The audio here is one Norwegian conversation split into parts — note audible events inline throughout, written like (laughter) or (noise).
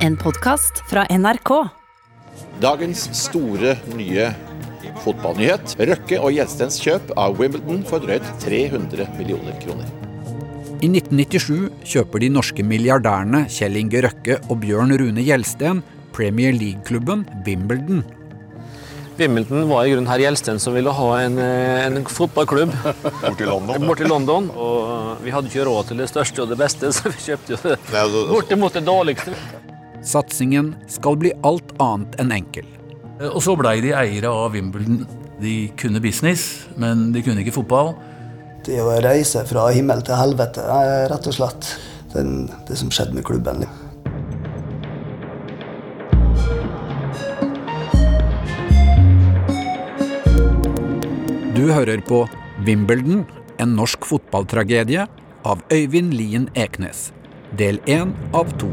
En podkast fra NRK. Dagens store nye fotballnyhet. Røkke og Gjelstens kjøp av Wimbledon for drøyt 300 millioner kroner. I 1997 kjøper de norske milliardærene Kjell Inge Røkke og Bjørn Rune Gjelsten Premier League-klubben Wimbledon. Wimbledon var i grunnen herr Gjelsten som ville ha en, eh, en fotballklubb (laughs) Bort i London. bort til London. Og vi hadde ikke råd til det største og det beste, så vi kjøpte jo Nei, altså- bortimot det dårligste. Satsingen skal bli alt annet enn enkel. Og så blei de eiere av Wimbledon. De kunne business, men de kunne ikke fotball. Det å reise fra himmel til helvete er rett og slett den, det som skjedde med klubben. Du hører på Wimbledon, en norsk fotballtragedie av Øyvind Lien Eknes. Del én av to.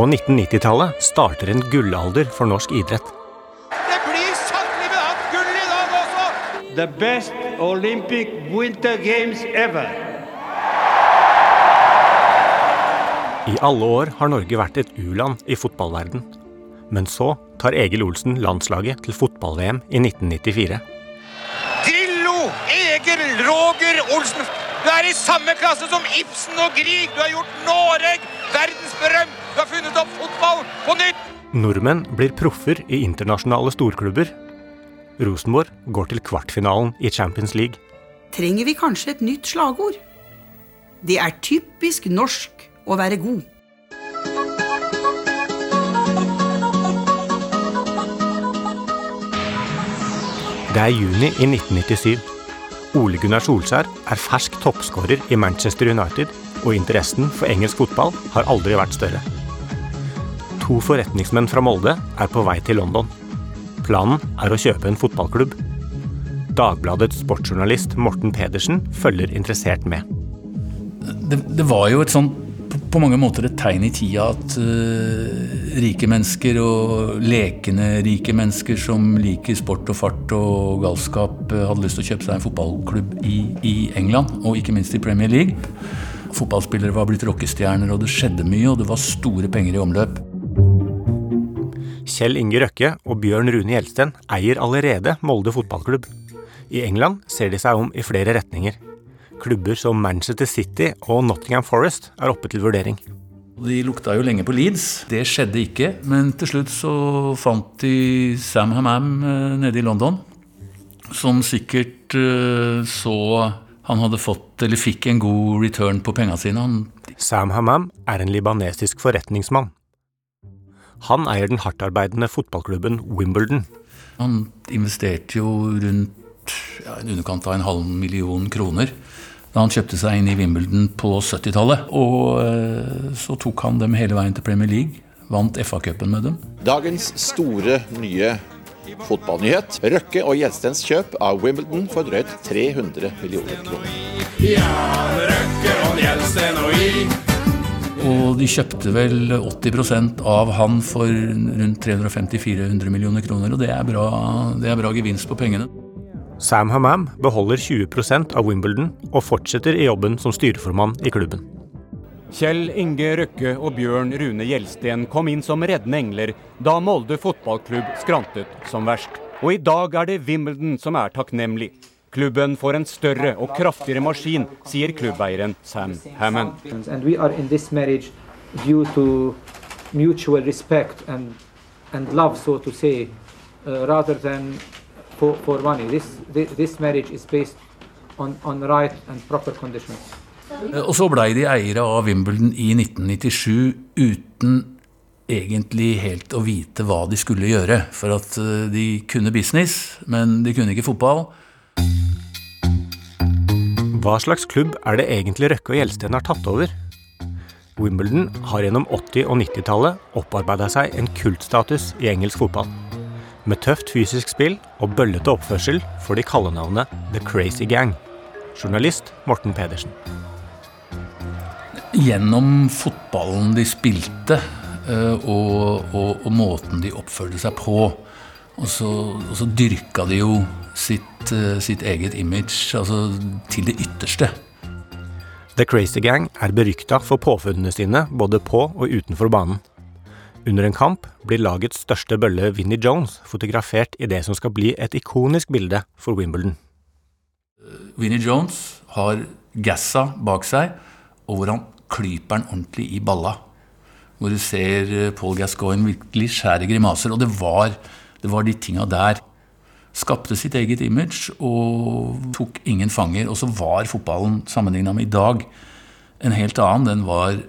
På 1990-tallet starter en gullalder for norsk idrett. Det blir sannelig med hatt gull i dag også! the best Olympic Winter Games ever. I alle år har Norge vært et u-land i fotballverden. Men så tar Egil Olsen landslaget til fotball-VM i 1994. Drillo Egil Roger Olsen. Du er i samme klasse som Ibsen og Grieg. Du har gjort Norge verdensberømt. Du har funnet opp fotball på nytt. Nordmenn blir proffer i internasjonale storklubber. Rosenborg går til kvartfinalen i Champions League. trenger vi kanskje et nytt slagord. Det er typisk norsk å være god. Det er juni i 1997. Ole Gunnar Solskjær er fersk toppskårer i Manchester United, og interessen for engelsk fotball har aldri vært større. To forretningsmenn fra Molde er på vei til London. Planen er å kjøpe en fotballklubb. Dagbladets sportsjournalist Morten Pedersen følger interessert med. Det, det var jo et sånt på, på mange måter et tegn i tida at uh, rike mennesker og lekende rike mennesker som liker sport og fart og galskap, uh, hadde lyst til å kjøpe seg en fotballklubb i, i England, og ikke minst i Premier League. Fotballspillere var blitt rockestjerner, og det skjedde mye, og det var store penger i omløp. Kjell Inge Røkke og Bjørn Rune Gjelsten eier allerede Molde fotballklubb. I England ser de seg om i flere retninger. Klubber som Manchester City og Nottingham Forest er oppe til vurdering. De lukta jo lenge på Leeds. Det skjedde ikke. Men til slutt så fant de Sam Hammam eh, nede i London. Som sikkert eh, så han hadde fått, eller fikk en god return på penga sine. Han, Sam Hammam er en libanesisk forretningsmann. Han eier den hardtarbeidende fotballklubben Wimbledon. han investerte jo rundt ja, i underkant av en halv million kroner da han kjøpte seg inn i Wimbledon på 70-tallet. Og eh, så tok han dem hele veien til Premier League. Vant FA-cupen med dem. Dagens store nye fotballnyhet. Røkke og Gjelstens kjøp av Wimbledon for drøyt 300 millioner kroner. Ja, Røkke Og de kjøpte vel 80% av han for rundt 350-400 millioner kroner. Og det er, bra, det er bra gevinst på pengene. Sam Hammam beholder 20% av Wimbledon og fortsetter i jobben som styreformann i klubben. Kjell Inge Røkke og Bjørn Rune Gjelsten kom inn som reddende engler da Molde fotballklubb skrantet som verst. Og i dag er det Wimbledon som er takknemlig. Klubben får en større og kraftigere maskin, sier klubbeieren Sam Hammond. and we are in this marriage due to mutual respect and and love, so to say, uh, rather than for, for money. This, this this marriage is based on on right and proper conditions. Eh, Og så blei de eiere av Wimbledon i 1997 uten egentlig helt å vite hva de skulle gjøre. For at eh, de kunne business, men de kunne ikke fotball. Hva slags klubb er det egentlig Røkke og Gjelsten har tatt over? Wimbledon har gjennom 80- og 90-tallet opparbeida seg en kultstatus i engelsk fotball. Med tøft fysisk spill og bøllete oppførsel får de kallenavnet The Crazy Gang. Journalist Morten Pedersen. Gjennom fotballen de spilte, eh, og, og, og måten de oppførte seg på, Og så, og så dyrka de jo sitt, eh, sitt eget image altså, til det ytterste. The Crazy Gang er berykta for påfunnene sine både på og utenfor banen. Under en kamp blir lagets største bølle Vinnie Jones fotografert i det som skal bli et ikonisk bilde for Wimbledon. Vinnie Jones har gassa bak seg, og hvor han klyper den ordentlig i balla. Hvor du ser eh, Paul Gascoigne virkelig skjære grimaser. Og det var, det var de tinga der. Skapte sitt eget image og tok ingen fanger. Og så var fotballen sammenligna med i dag en helt annen. Den var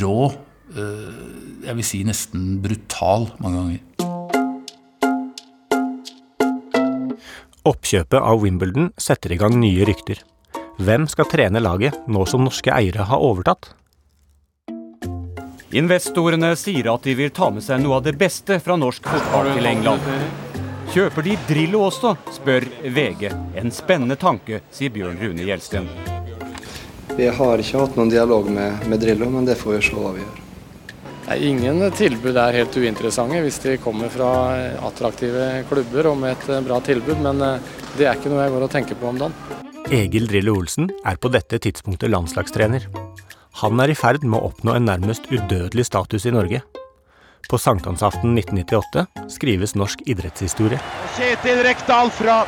rå. eh, Jeg vil si nesten brutal mange ganger. Oppkjøpet av Wimbledon setter i gang nye rykter. Hvem skal trene laget nå som norske eiere har overtatt? Investorene sier at de vil ta med seg noe av det beste fra norsk fotball til England. Kjøper de Drillo også, spør VG. En spennende tanke, sier Bjørn Rune Gjelsten. Vi har ikke hatt noen dialog med, med Drillo, men det får vi se hva vi gjør. Nei, ingen tilbud er helt uinteressante hvis de kommer fra attraktive klubber og med et bra tilbud, men eh, det er ikke noe jeg går og tenker på om dagen. Egil Drillo Olsen er på dette tidspunktet landslagstrener. Han er i ferd med å oppnå en nærmest udødelig status i Norge. På sankthansaften 1998 skrives norsk idrettshistorie. Kjetil Rekdal fra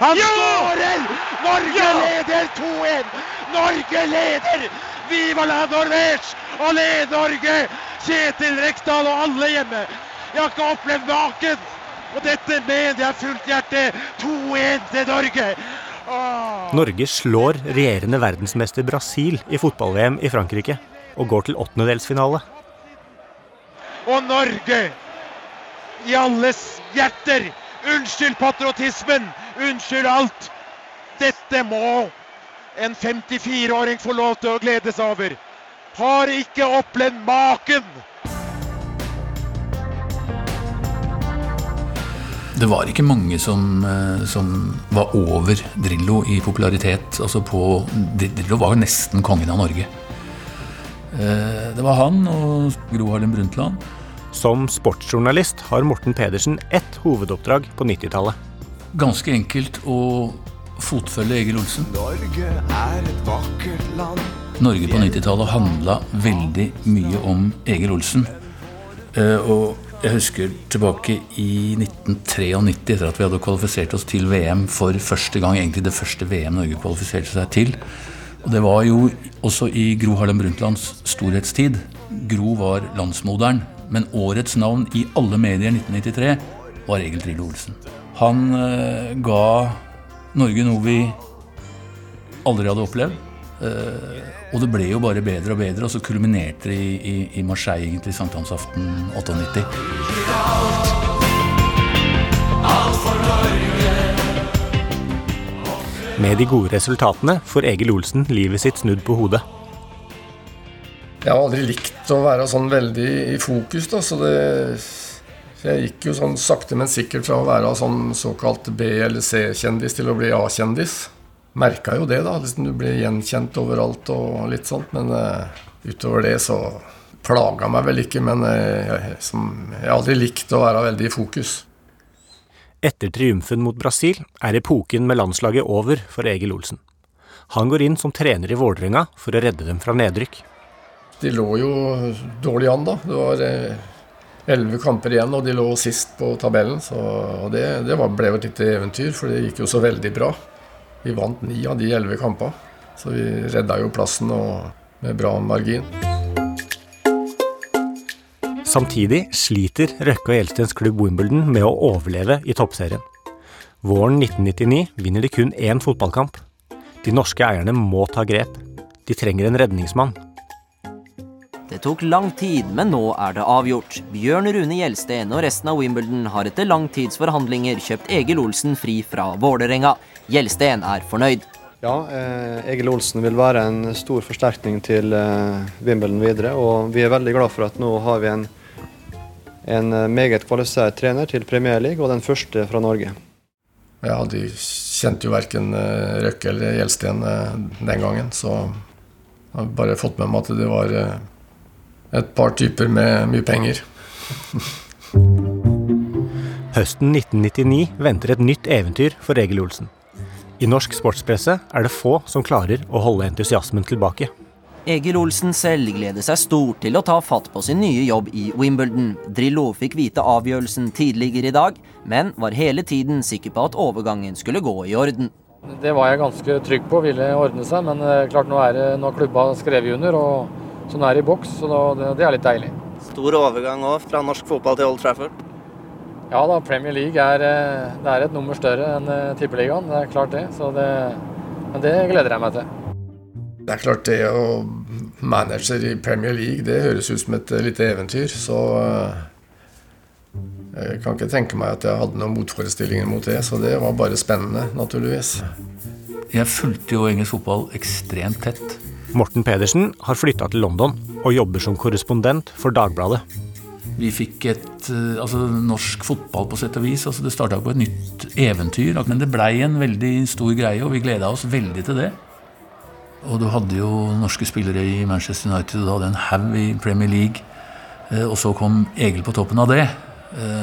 Han skårer! Norge leder 2-1! Norge leder! Viva la Norvège! Og led Norge! Kjetil Rekdal og alle hjemme. Jeg har ikke opplevd maken! Og dette mener jeg fullt hjerte. 2-1 til Norge. Norge slår regjerende verdensmester Brasil i fotball-VM i Frankrike og går til åttendedelsfinale. Og Norge i alles hjerter. Unnskyld patriotismen. Unnskyld alt. Dette må en 54-åring få lov til å glede seg over. Har ikke opplevd maken. Det var ikke mange som, eh, som var over Drillo i popularitet. Altså på, Drillo var jo nesten kongen av Norge. Eh, Det var han og Gro Harlem Brundtland. Som sportsjournalist har Morten Pedersen ett hovedoppdrag på 90-tallet. Ganske enkelt å fotfølge Egil Olsen. Norge er et vakkert land. Norge på 90-tallet handla veldig mye om Egil Olsen. Eh, Og jeg husker tilbake i 1993, etter at vi hadde kvalifisert oss til VM for første gang, egentlig det første VM Norge kvalifiserte seg til. Og det var jo også i Gro Harlem Brundtlands storhetstid. Gro var landsmoderen, men årets navn i alle medier 1993 var Egil Trille Olsen. Han eh, ga Norge noe vi aldri hadde opplevd. Eh, og det ble jo bare bedre og bedre, og så kulminerte det i, i, i Marseille egentlig sankthansaften 98. Med de gode resultatene får Egil Olsen livet sitt snudd på hodet. Jeg har aldri likt å være sånn veldig i fokus, da, så det Jeg gikk jo sånn sakte, men sikkert fra å være sånn såkalt B- eller C-kjendis til å bli A-kjendis. Merka jo det, da. Liksom du ble gjenkjent overalt og litt sånt. Men uh, utover det så plaga meg vel ikke. Men uh, jeg, som, jeg har aldri likt å være veldig i fokus. Etter triumfen mot Brasil er epoken med landslaget over for Egil Olsen. Han går inn som trener i Vålerenga for å redde dem fra nedrykk. De lå jo dårlig an, da. Det var elleve eh, kamper igjen, og de lå sist på tabellen. Så det, det var, ble jo et lite eventyr, for det gikk jo så veldig bra. Vi vant ni av de elleve kampene, så vi redda jo plassen med bra margin. Samtidig sliter Røkke og Gjelstens klubb Wimbledon med å overleve i toppserien. Våren 1999 vinner de kun én fotballkamp. De norske eierne må ta grep. De trenger en redningsmann. Det tok lang tid, men nå er det avgjort. Bjørn Rune Gjelsten og resten av Wimbledon har etter langtidsforhandlinger kjøpt Egil Olsen fri fra Vålerenga. Gjelsten er fornøyd. Ja, eh, Egil Olsen vil være en stor forsterkning til eh, Wimbledon videre. Og vi er veldig glad for at nå har vi en, en meget kvalifisert trener til Premier League, og den første fra Norge. Ja, de kjente jo verken eh, Røkke eller Gjelsten eh, den gangen, så jeg har bare fått med meg at det var eh, et par typer med mye penger. Høsten 1999 venter et nytt eventyr for Egil Olsen. I norsk sportspresse er det få som klarer å holde entusiasmen tilbake. Egil Olsen selv gleder seg stort til å ta fatt på sin nye jobb i Wimbledon. Drillo fikk vite avgjørelsen tidligere i dag, men var hele tiden sikker på at overgangen skulle gå i orden. Det var jeg ganske trygg på ville ordne seg, men eh, klart nå er det nå klubba skrevet under, og sånn er det i boks, så det, det er litt deilig. Stor overgang òg, fra norsk fotball til Old Trafford. Ja da, Premier League er, eh, det er et nummer større enn eh, Tippeligaen, det er klart det. Så det, men det gleder jeg meg til. Det er klart det å manager i Premier League, det høres ut som et lite eventyr. Så jeg kan ikke tenke meg at jeg hadde noen motforestillinger mot det. Så det var bare spennende, naturligvis. Jeg fulgte jo engelsk fotball ekstremt tett. Morten Pedersen har flytta til London og jobber som korrespondent for Dagbladet. Vi fikk et altså, norsk fotball på sett og vis. altså Det starta på et nytt eventyr. Men det blei en veldig stor greie, og vi gleda oss veldig til det. Og du hadde jo norske spillere i Manchester United, og du hadde en haug i Premier League. Og så kom Egil på toppen av det.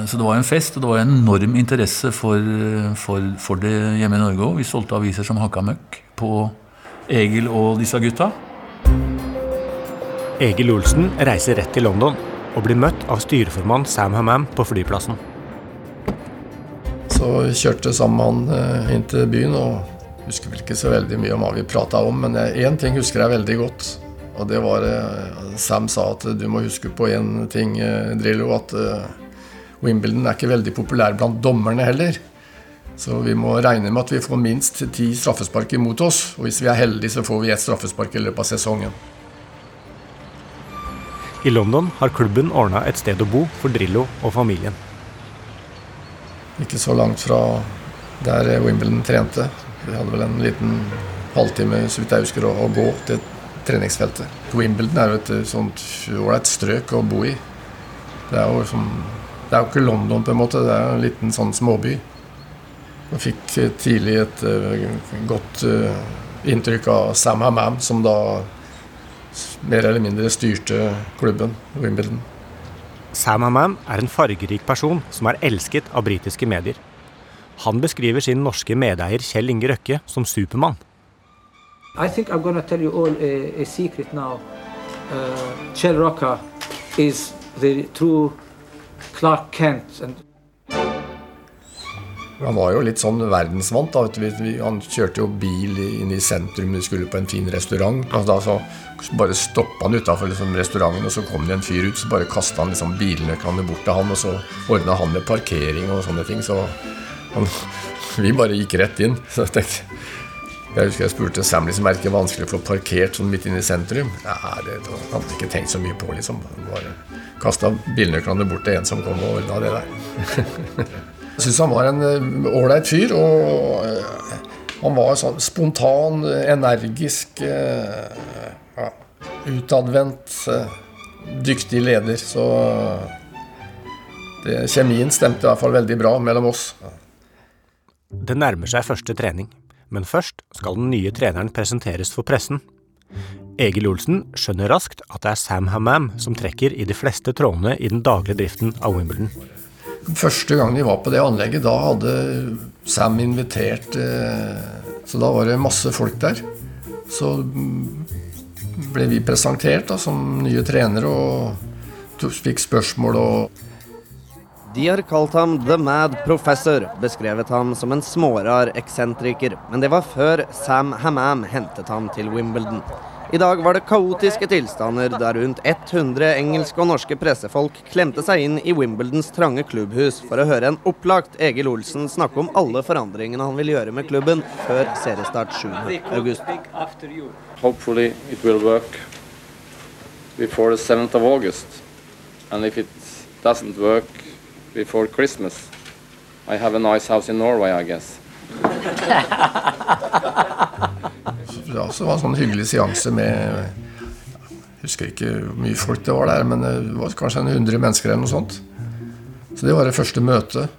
Så det var en fest, og det var en enorm interesse for, for, for det hjemme i Norge òg. Vi solgte aviser som hakka møkk på Egil og disse gutta. Egil Olsen reiser rett til London og blir møtt av styreformann Sam Hammam på flyplassen. Så kjørte sammen han inn til byen, og husker vel ikke så veldig mye om hva vi prata om, men én ting husker jeg veldig godt. Og det var Sam sa at du må huske på én ting, Drillo, at Wimbledon er ikke veldig populær blant dommerne heller. Så vi må regne med at vi får minst ti straffespark imot oss. Og hvis vi er heldige, så får vi ett straffespark i løpet av sesongen. I London har klubben ordna et sted å bo for Drillo og familien. Ikke så langt fra der Wimbledon trente. Vi hadde vel en liten halvtime så vidt jeg husker, å gå til treningsfeltet. Wimbledon er jo et sånt ålreit strøk å bo i. Det er som det er jo ikke London, på en måte. Det er en liten sånn småby. Jeg fikk tidlig et uh, godt uh, inntrykk av Sam Hammam, som da mer eller mindre styrte klubben, Wimbledon. Sam Hammam er en fargerik person som er elsket av britiske medier. Han beskriver sin norske medeier Kjell Inge Røkke som Supermann. I think I'm gonna tell you all a, a secret now. Uh, Kjell Rocca is the true Clark Kent. And han var jo litt sånn verdensvant. da, Han kjørte jo bil inn i sentrum, vi skulle på en fin restaurant. og da så Bare stoppa han utafor liksom, restauranten, og så kom det en fyr ut. Så bare kasta han liksom bilnøklene bort til han, og så ordna han med parkering og sånne ting. Så han, (laughs) vi bare gikk rett inn. Så jeg tenkte jeg husker jeg spurte Sam liksom, er det ikke vanskelig å få parkert sånn midt inne i sentrum. Nei, det hadde jeg ikke tenkt så mye på, liksom. Bare kasta bilnøklene bort til en som kom og ordna det der. (laughs) Jeg syns han var en ålreit fyr. Og han var sånn spontan, energisk, ja, utadvendt, dyktig leder. Så det, kjemien stemte i hvert fall veldig bra mellom oss. Det nærmer seg første trening, men først skal den nye treneren presenteres for pressen. Egil Olsen skjønner raskt at det er Sam Hammam som trekker i de fleste trådene i den daglige driften av Wimbledon. Første gang vi var på det anlegget, da hadde Sam invitert Så da var det masse folk der. Så ble vi presentert da, som nye trenere og fikk spørsmål og De har kalt ham The Mad Professor, beskrevet ham som en smårar eksentriker. Men det var før Sam Hammam hentet ham til Wimbledon. I dag var det kaotiske tilstander der rundt 100 engelske og norske pressefolk klemte seg inn i Wimbledons trange klubbhus for å høre en opplagt Egil Olsen snakke om alle forandringene han vil gjøre med klubben før seriestart 7.8. Hopefully it will work before the 7th of August. And if it doesn't work before Christmas, I have a nice house in Norway, I guess. (laughs) ja, så det var en sånn hyggelig seanse med Jeg husker ikke hvor mye folk det var der, men det var kanskje en 100 mennesker eller noe sånt. Så det var det første møtet.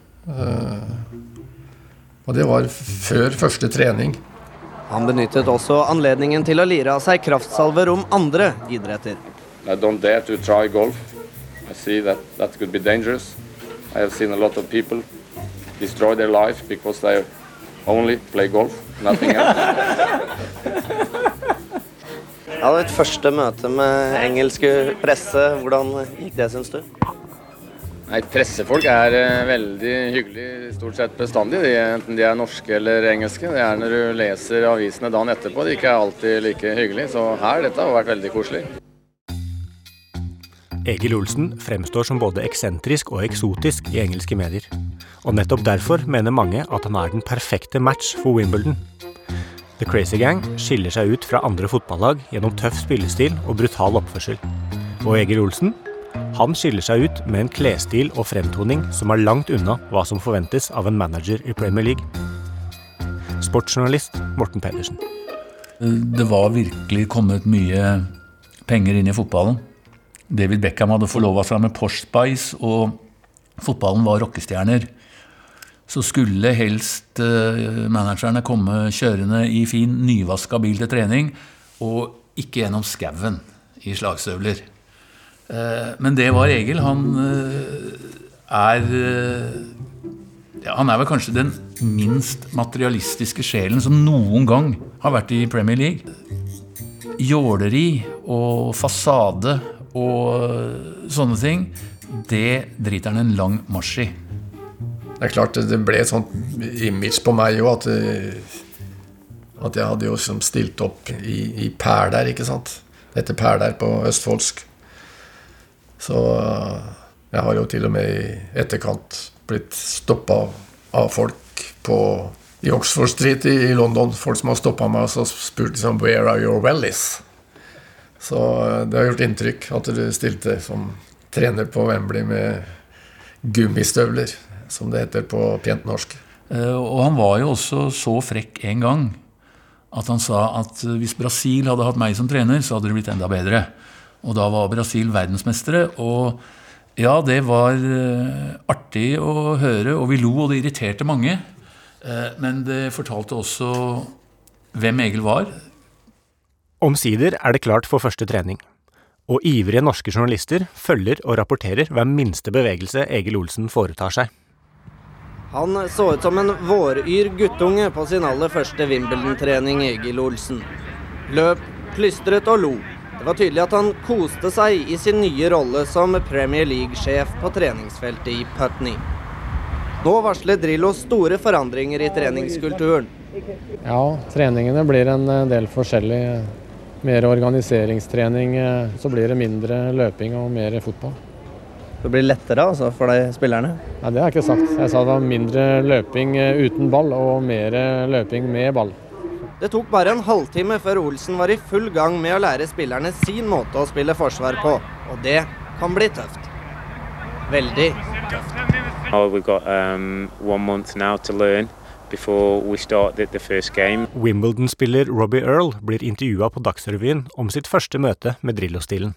Og det var før første trening. Han benyttet også anledningen til å lire av seg kraftsalver om andre idretter. I don't dare to try golf. I see that that could be dangerous. I have seen a lot of people destroy their life because they only play golf, nothing else. Hadde et første møte med engelske presse. Hvordan gikk det, syns du? Nei, Pressefolk er eh, veldig hyggelig stort sett bestandig, de, enten de er norske eller engelske. Det er når du leser avisene dagen etterpå, de ikke er alltid like hyggelige. Så her, dette har vært veldig koselig. Egil Olsen fremstår som både eksentrisk og eksotisk i engelske medier. Og nettopp derfor mener mange at han er den perfekte match for Wimbledon. The Crazy Gang skiller seg ut fra andre fotballag gjennom tøff spillestil og brutal oppførsel. Og Egil Olsen han skiller seg ut med en klesstil og fremtoning som er langt unna hva som forventes av en manager i Premier League. Sportsjournalist Morten Pedersen. Det var virkelig kommet mye penger inn i fotballen. David Beckham hadde forlova seg med Porsche Spice, og fotballen var rockestjerner. Så skulle helst uh, managerne komme kjørende i fin, nyvaska bil til trening, og ikke gjennom skauen i slagstøvler. Uh, men det var Egil. Han uh, er ja, Han er vel kanskje den minst materialistiske sjelen som noen gang har vært i Premier League. Jåleri og fasade og sånne ting, det driter han en lang marsj i. Det er klart det ble et sånt image på meg òg, at, at jeg hadde jo liksom stilt opp i, i Pæler, ikke sant. Dette Pæler på østfoldsk. Så jeg har jo til og med i etterkant blitt stoppa av folk på, i Oxford Street i, i London. Folk som har stoppa meg og så spurt liksom 'Where are your wellies?' Så det har gjort inntrykk at du stilte som trener på Wembley med gummistøvler, som det heter på pent norsk. Og han var jo også så frekk en gang at han sa at hvis Brasil hadde hatt meg som trener, så hadde det blitt enda bedre. Og da var Brasil verdensmestere. Og ja, det var artig å høre, og vi lo, og det irriterte mange. Men det fortalte også hvem Egil var. Omsider er det klart for første trening. Og ivrige norske journalister følger og rapporterer hver minste bevegelse Egil Olsen foretar seg. Han så ut som en våryr guttunge på sin aller første Wimbledon-trening, Egil Olsen. Løp, plystret og lo. Det var tydelig at han koste seg i sin nye rolle som Premier League-sjef på treningsfeltet i Putney. Nå varsler Drillo store forandringer i treningskulturen. Ja, treningene blir en del forskjellig. Mer organiseringstrening, så blir det mindre løping og mer fotball. Det blir lettere altså for de spillerne? Nei, Det har jeg ikke sagt. Jeg sa det var mindre løping uten ball og mer løping med ball. Det tok bare en halvtime før Olsen var i full gang med å lære spillerne sin måte å spille forsvar på. Og det kan bli tøft. Veldig tøft. Oh, we've got um, one month now to learn before we start the, the. Wimbledon-spiller Robbie Earl blir intervjua på Dagsrevyen om sitt første møte med Drillo-stilen.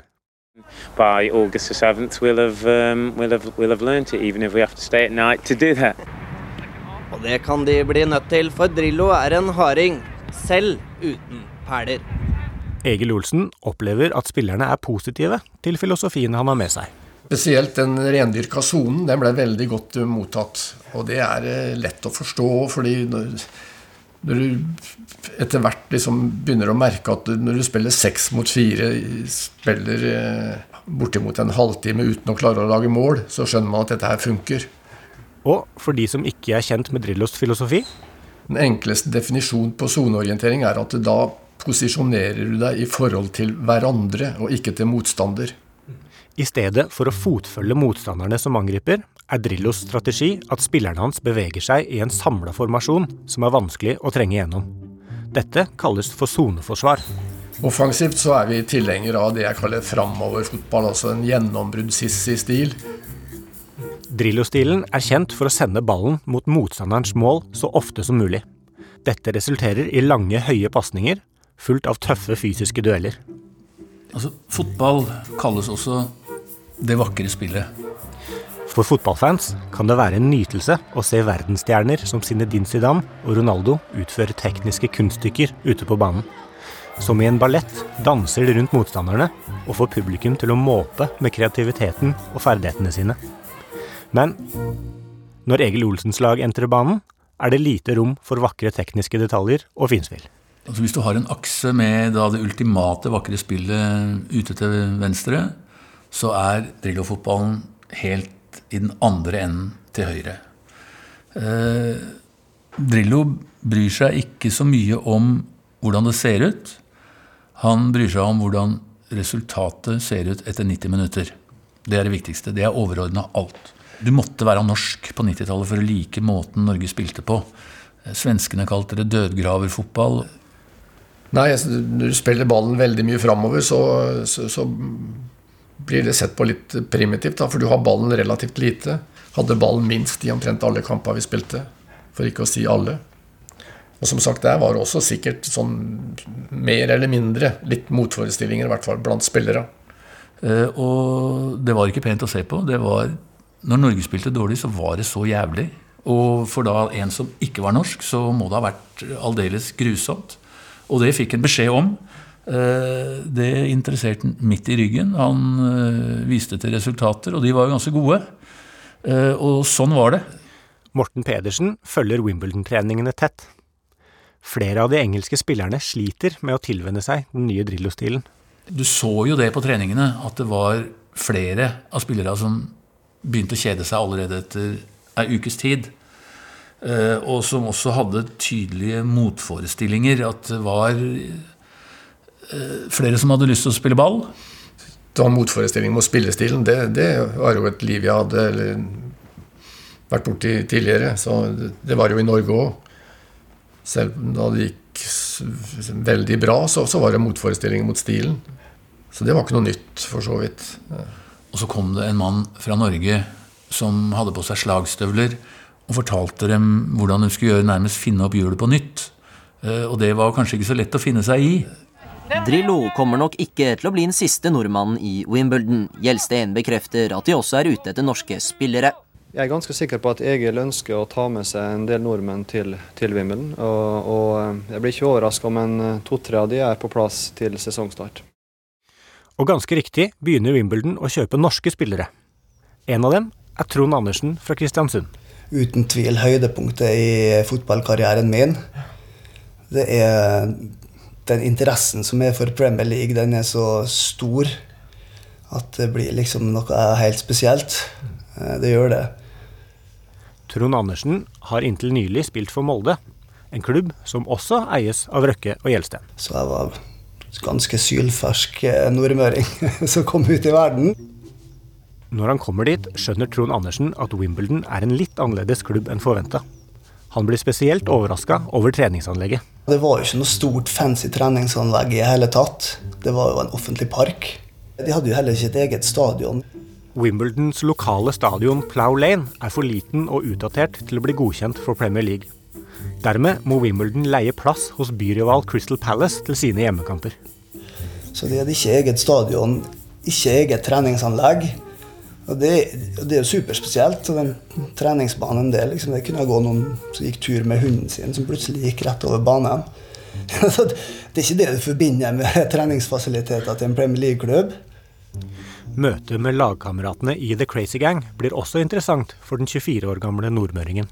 By August the 7th, we'll have, um, we'll, have, we'll have learned it, even if we have to stay at night to do that. Og det kan de bli nødt til, for Drillo er en harding, selv uten perler. Egil Olsen opplever at spillerne er positive til filosofien han har med seg. Spesielt den rendyrka sonen, den ble veldig godt mottatt. Og det er lett å forstå, fordi når, når du etter hvert liksom begynner å merke at når du spiller seks mot fire, spiller bortimot en halvtime uten å klare å lage mål, så skjønner man at dette her funker. Og for de som ikke er kjent med Drillos filosofi Den enkleste definisjonen på soneorientering er at da posisjonerer du deg i forhold til hverandre, og ikke til motstander. I stedet for å fotfølge motstanderne som angriper, er Drillos strategi at spillerne hans beveger seg i en samla formasjon som er vanskelig å trenge gjennom. Dette kalles for soneforsvar. Offensivt så er vi tilhengere av det jeg kaller framoverfotball, altså en gjennombruddssissig stil. Drillo-stilen er kjent for å sende ballen mot motstanderens mål så ofte som mulig. Dette resulterer i lange, høye pasninger, fullt av tøffe fysiske dueller. Altså, Fotball kalles også det vakre spillet. For fotballfans kan det være en nytelse å se verdensstjerner som Zinedine Zidane og Ronaldo utføre tekniske kunststykker ute på banen. Som i en ballett danser de rundt motstanderne og får publikum til å måpe med kreativiteten og ferdighetene sine. Men Når Egil Olsens lag entrer banen, er det lite rom for vakre tekniske detaljer og finspill. Altså hvis du har en akse med da det ultimate vakre spillet ute til venstre, så er Drillo-fotballen helt i den andre enden til høyre. Eh, Drillo bryr seg ikke så mye om hvordan det ser ut. Han bryr seg om hvordan resultatet ser ut etter 90 minutter. Det er det viktigste. Det er overordna alt. Du måtte være norsk på 90-tallet for å like måten Norge spilte på. Svenskene kalte det dødgraverfotball. Nei, altså, når du spiller ballen veldig mye framover, så, så, så, blir det sett på litt primitivt. Da, for du har ballen relativt lite. Hadde ballen minst i omtrent alle kamper vi spilte. For ikke å si alle. Og som sagt, der var det også sikkert sånn mer eller mindre litt motforestillinger, i hvert fall blant spillere. Eh, og det var ikke pent å se på. Det var når Norge spilte dårlig, så var det så jævlig. Og for da en som ikke var norsk, så må det ha vært aldeles grusomt. Og det fikk en beskjed om. Eh, det interesserte han midt i ryggen. Han eh, viste til resultater, og de var jo ganske gode. Eh, og sånn var det. Morten Pedersen følger Wimbledon-treningene tett. Flere av de engelske spillerne sliter med å tilvenne seg den nye Drillo-stilen. Du så jo det på treningene, at det var flere av spillerne som begynte å kjede seg allerede etter ei ukes tid. Og som også hadde tydelige motforestillinger. At det var flere som hadde lyst til å spille ball. Var motforestilling mot spillestilen. Det, det var jo et liv jeg hadde eller, vært borti tidligere. Så det var jo i Norge òg. Selv da det gikk veldig bra, så, så var det motforestillinger mot stilen. Så det var ikke noe nytt, for så vidt. Og så kom det en mann fra Norge som hadde på seg slagstøvler, og fortalte dem hvordan hun skulle gjøre nærmest finne opp hjulet på nytt. Eh, og det var kanskje ikke så lett å finne seg i. Drillo kommer nok ikke til å bli den siste nordmannen i Wimbledon. Gjelsten bekrefter at de også er ute etter norske spillere. Jeg er ganske sikker på at Egil ønsker å ta med seg en del nordmenn til, til Wimbledon. Og, og, eh, jeg blir ikke overraska om en eh, to-tre av de er på plass til sesongstart. Og ganske riktig begynner Wimbledon å kjøpe norske spillere. En av dem er Trond Andersen fra Kristiansund. Uten tvil høydepunktet i fotballkarrieren min. Det er den interessen som er for Premier League, den er så stor at det blir liksom noe helt spesielt. Eh, det gjør det. Trond Andersen har inntil nylig spilt for Molde, en klubb som også eies av Røkke og Gjelsten. Så jeg var ganske sylfersk eh, nordmøring (laughs) som kom ut i verden. Når han kommer dit, skjønner Trond Andersen at Wimbledon er en litt annerledes klubb enn forventa. Han blir spesielt overraska over treningsanlegget. Det var jo ikke noe stort fancy treningsanlegg i hele tatt. Det var jo en offentlig park. De hadde jo heller ikke et eget stadion. Wimbledons lokale stadion Plough Lane er for liten og utdatert til å bli godkjent for Premier League. Dermed må Wimbledon leie plass hos byrival Crystal Palace til sine hjemmekamper. Så de hadde ikke eget stadion, ikke eget treningsanlegg. Og det, det er jo superspesielt. Så den treningsbanen der, liksom, det kunne gå noen som gikk tur med hunden sin, som plutselig gikk rett over banen. (laughs) det er ikke det du forbinder med (laughs) treningsfasiliteter til en Premier League-klubb. Møtet med lagkameratene i The Crazy Gang blir også interessant for den 24 år gamle nordmøringen.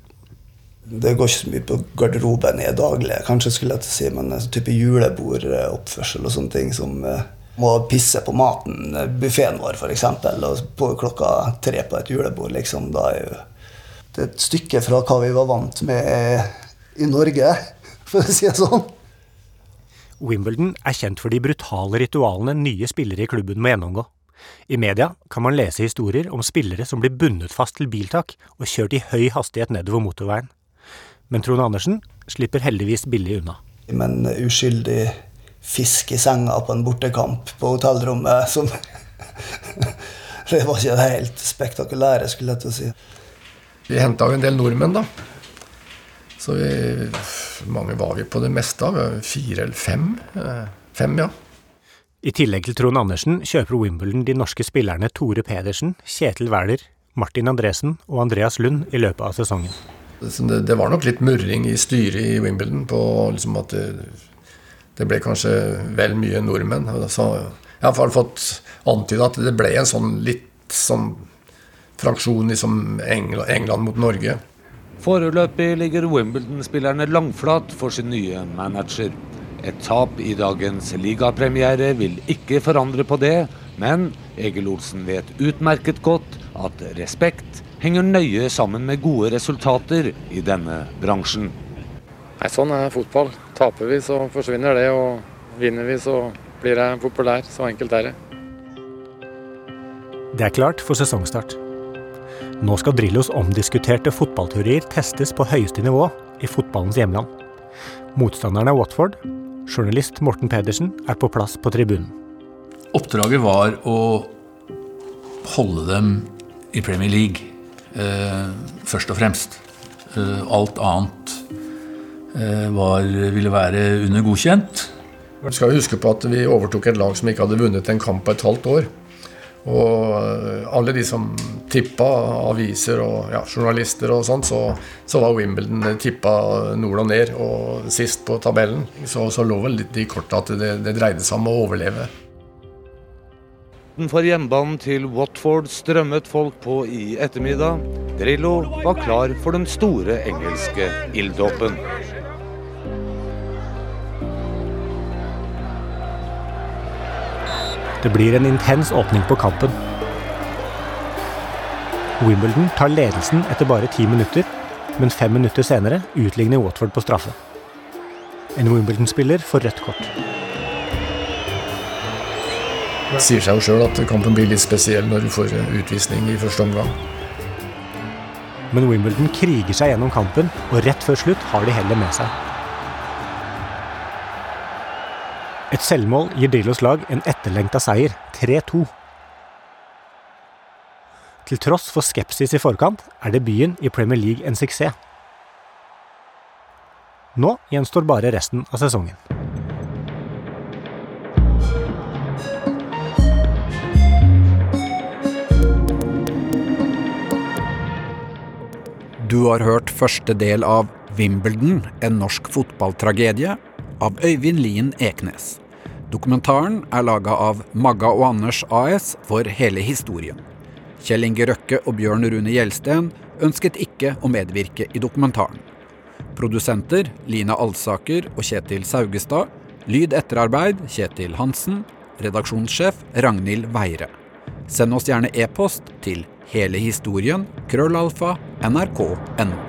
Det går ikke så mye på garderoben i daglig, kanskje skulle jeg til å si, men en type julebordoppførsel og sånne ting som eh, må pisse på maten, eh, buffeen vår f.eks., og på klokka tre på et julebord, liksom, da er jo det er et stykke fra hva vi var vant med i Norge, (laughs) for å si det sånn. Wimbledon er kjent for de brutale ritualene nye spillere i klubben må gjennomgå. I media kan man lese historier om spillere som blir bundet fast til biltak og kjørt i høy hastighet nedover motorveien. Men Trond Andersen slipper heldigvis billig unna. Men uskyldig fisk i senga på en bortekamp på hotellrommet som (laughs) Det var ikke det helt spektakulære, skulle jeg til å si. Vi henta jo en del nordmenn, da. Så vi, mange var vi på det meste av. Fire eller fem. Eh, fem, ja. I tillegg til Trond Andersen kjøper Wimbledon de norske spillerne Tore Pedersen, Kjetil Wæler, Martin Andresen og Andreas Lund i løpet av sesongen. Det, det, var nok litt murring i styret i Wimbledon på liksom at det, det, ble kanskje vel mye nordmenn. Så jeg har fått antyda at det ble en sånn litt sånn fraksjon liksom England, England mot Norge. Foreløpig ligger Wimbledon-spillerne langflat for sin nye manager. Et tap i dagens ligapremiere vil ikke forandre på det, men Egil Olsen vet utmerket godt at respekt henger nøye sammen med gode resultater i denne bransjen. Nei, Sånn er fotball. Taper vi, så forsvinner det. Og vinner vi, så blir jeg populær. Så enkelt er det. Det er klart for sesongstart. Nå skal Drillos omdiskuterte fotballteorier testes på høyeste nivå i fotballens hjemland. Motstanderen er Watford. Journalist Morten Pedersen er på plass på tribunen. Oppdraget var å holde dem i Premier League, eh, først og fremst. Eh, alt annet var, ville være under godkjent. Vi skal huske på at vi overtok et lag som ikke hadde vunnet en kamp på et halvt år. Og eh, alle de som tippa, aviser og ja, journalister og sånt, så, så, var Wimbledon tippa nord og ned og sist på tabellen. Så, så lå vel litt i kortet at det, det dreide seg om å overleve. For hjembanen til Watford strømmet folk på i ettermiddag. Drillo var klar for den store engelske ilddåpen. Det blir en intens åpning på kampen. Wimbledon tar ledelsen etter bare ti minutter, men fem minutter senere utligner Watford på straffe. En Wimbledon-spiller får rødt kort. Det sier seg jo sjøl at kampen blir litt spesiell når du får utvisning i første omgang. Men Wimbledon kriger seg gjennom kampen, og rett før slutt har de hellet med seg. Et selvmål gir Drillos lag en etterlengta seier, 3-2. Til tross for skepsis i forkant er debuten i Premier League en suksess. Nå gjenstår bare resten av sesongen. Du har hørt første del av Wimbledon, en norsk fotballtragedie, av Øyvind Lien Eknes. Dokumentaren er laga av Magga og Anders AS for hele historien. Kjell Inge Røkke og Bjørn Rune Gjelsten ønsket ikke å medvirke i dokumentaren. Produsenter Lina Alsaker og Kjetil Saugestad. Lyd etterarbeid Kjetil Hansen. Redaksjonssjef Ragnhild Veire. Send oss gjerne e-post til hele historien krøllalfa nrk.no.